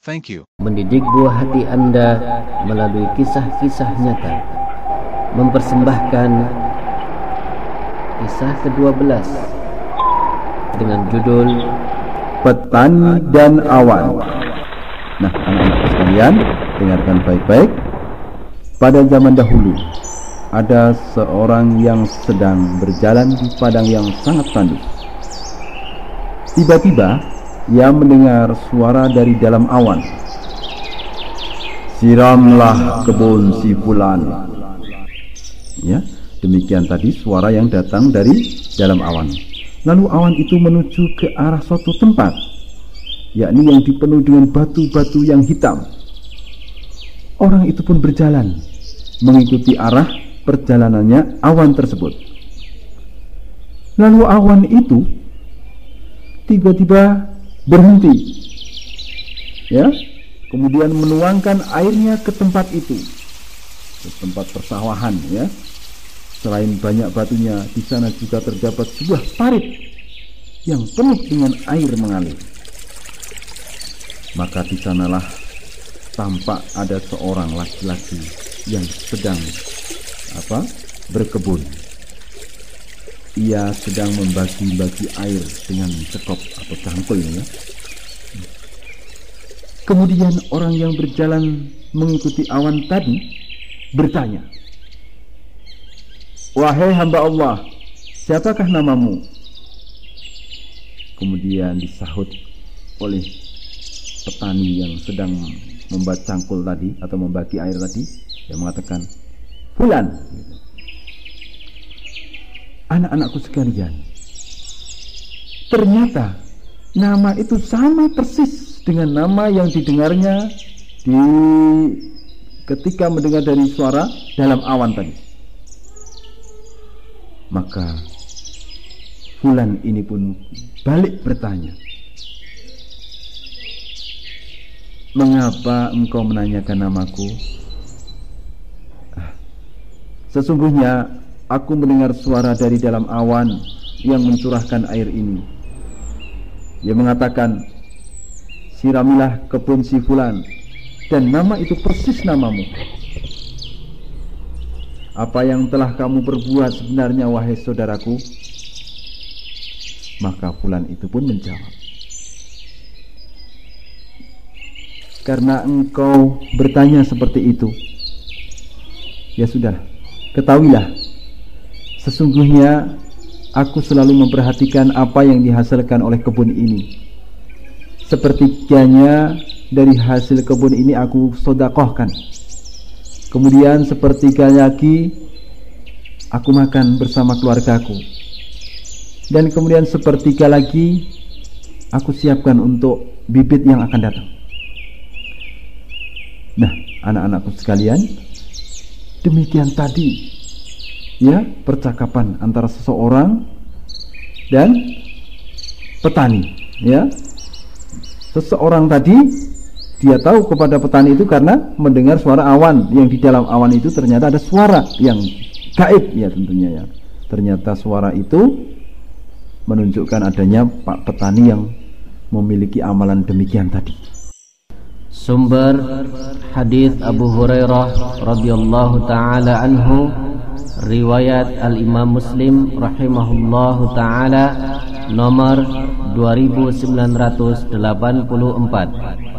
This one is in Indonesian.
Thank you. Mendidik buah hati Anda melalui kisah-kisah nyata. Mempersembahkan kisah ke-12 dengan judul Petani dan Awan. Nah, anak-anak sekalian, dengarkan baik-baik. Pada zaman dahulu, ada seorang yang sedang berjalan di padang yang sangat tandus. Tiba-tiba, ia mendengar suara dari dalam awan. Siramlah kebun si fulan. Ya, demikian tadi suara yang datang dari dalam awan. Lalu awan itu menuju ke arah suatu tempat, yakni yang dipenuhi dengan batu-batu yang hitam. Orang itu pun berjalan mengikuti arah perjalanannya awan tersebut. Lalu awan itu tiba-tiba berhenti. Ya, kemudian menuangkan airnya ke tempat itu. Ke tempat persawahan ya. Selain banyak batunya, di sana juga terdapat sebuah parit yang penuh dengan air mengalir. Maka di sanalah tampak ada seorang laki-laki yang sedang apa berkebun. Ia sedang membagi-bagi air dengan sekop atau cangkul ya. Kemudian orang yang berjalan mengikuti awan tadi bertanya, Wahai hamba Allah, siapakah namamu? Kemudian disahut oleh petani yang sedang membuat cangkul tadi atau membagi air tadi yang mengatakan Fulan Anak-anakku sekalian Ternyata Nama itu sama persis Dengan nama yang didengarnya Di Ketika mendengar dari suara Dalam awan tadi Maka Fulan ini pun balik bertanya Mengapa engkau menanyakan namaku? Sesungguhnya aku mendengar suara dari dalam awan yang mencurahkan air ini. Dia mengatakan, Siramilah kebun si fulan dan nama itu persis namamu. Apa yang telah kamu perbuat sebenarnya wahai saudaraku? Maka fulan itu pun menjawab. Karena engkau bertanya seperti itu. Ya sudah, Ketahuilah, sesungguhnya aku selalu memperhatikan apa yang dihasilkan oleh kebun ini. Sepertiganya dari hasil kebun ini aku sodakohkan. Kemudian sepertiga lagi aku makan bersama keluargaku. Dan kemudian sepertiga lagi aku siapkan untuk bibit yang akan datang. Nah, anak-anakku sekalian, Demikian tadi ya percakapan antara seseorang dan petani ya. Seseorang tadi dia tahu kepada petani itu karena mendengar suara awan yang di dalam awan itu ternyata ada suara yang gaib ya tentunya ya. Ternyata suara itu menunjukkan adanya Pak petani yang memiliki amalan demikian tadi. Sumber hadis Abu Hurairah radhiyallahu taala anhu riwayat Al Imam Muslim rahimahullahu taala nomor 2984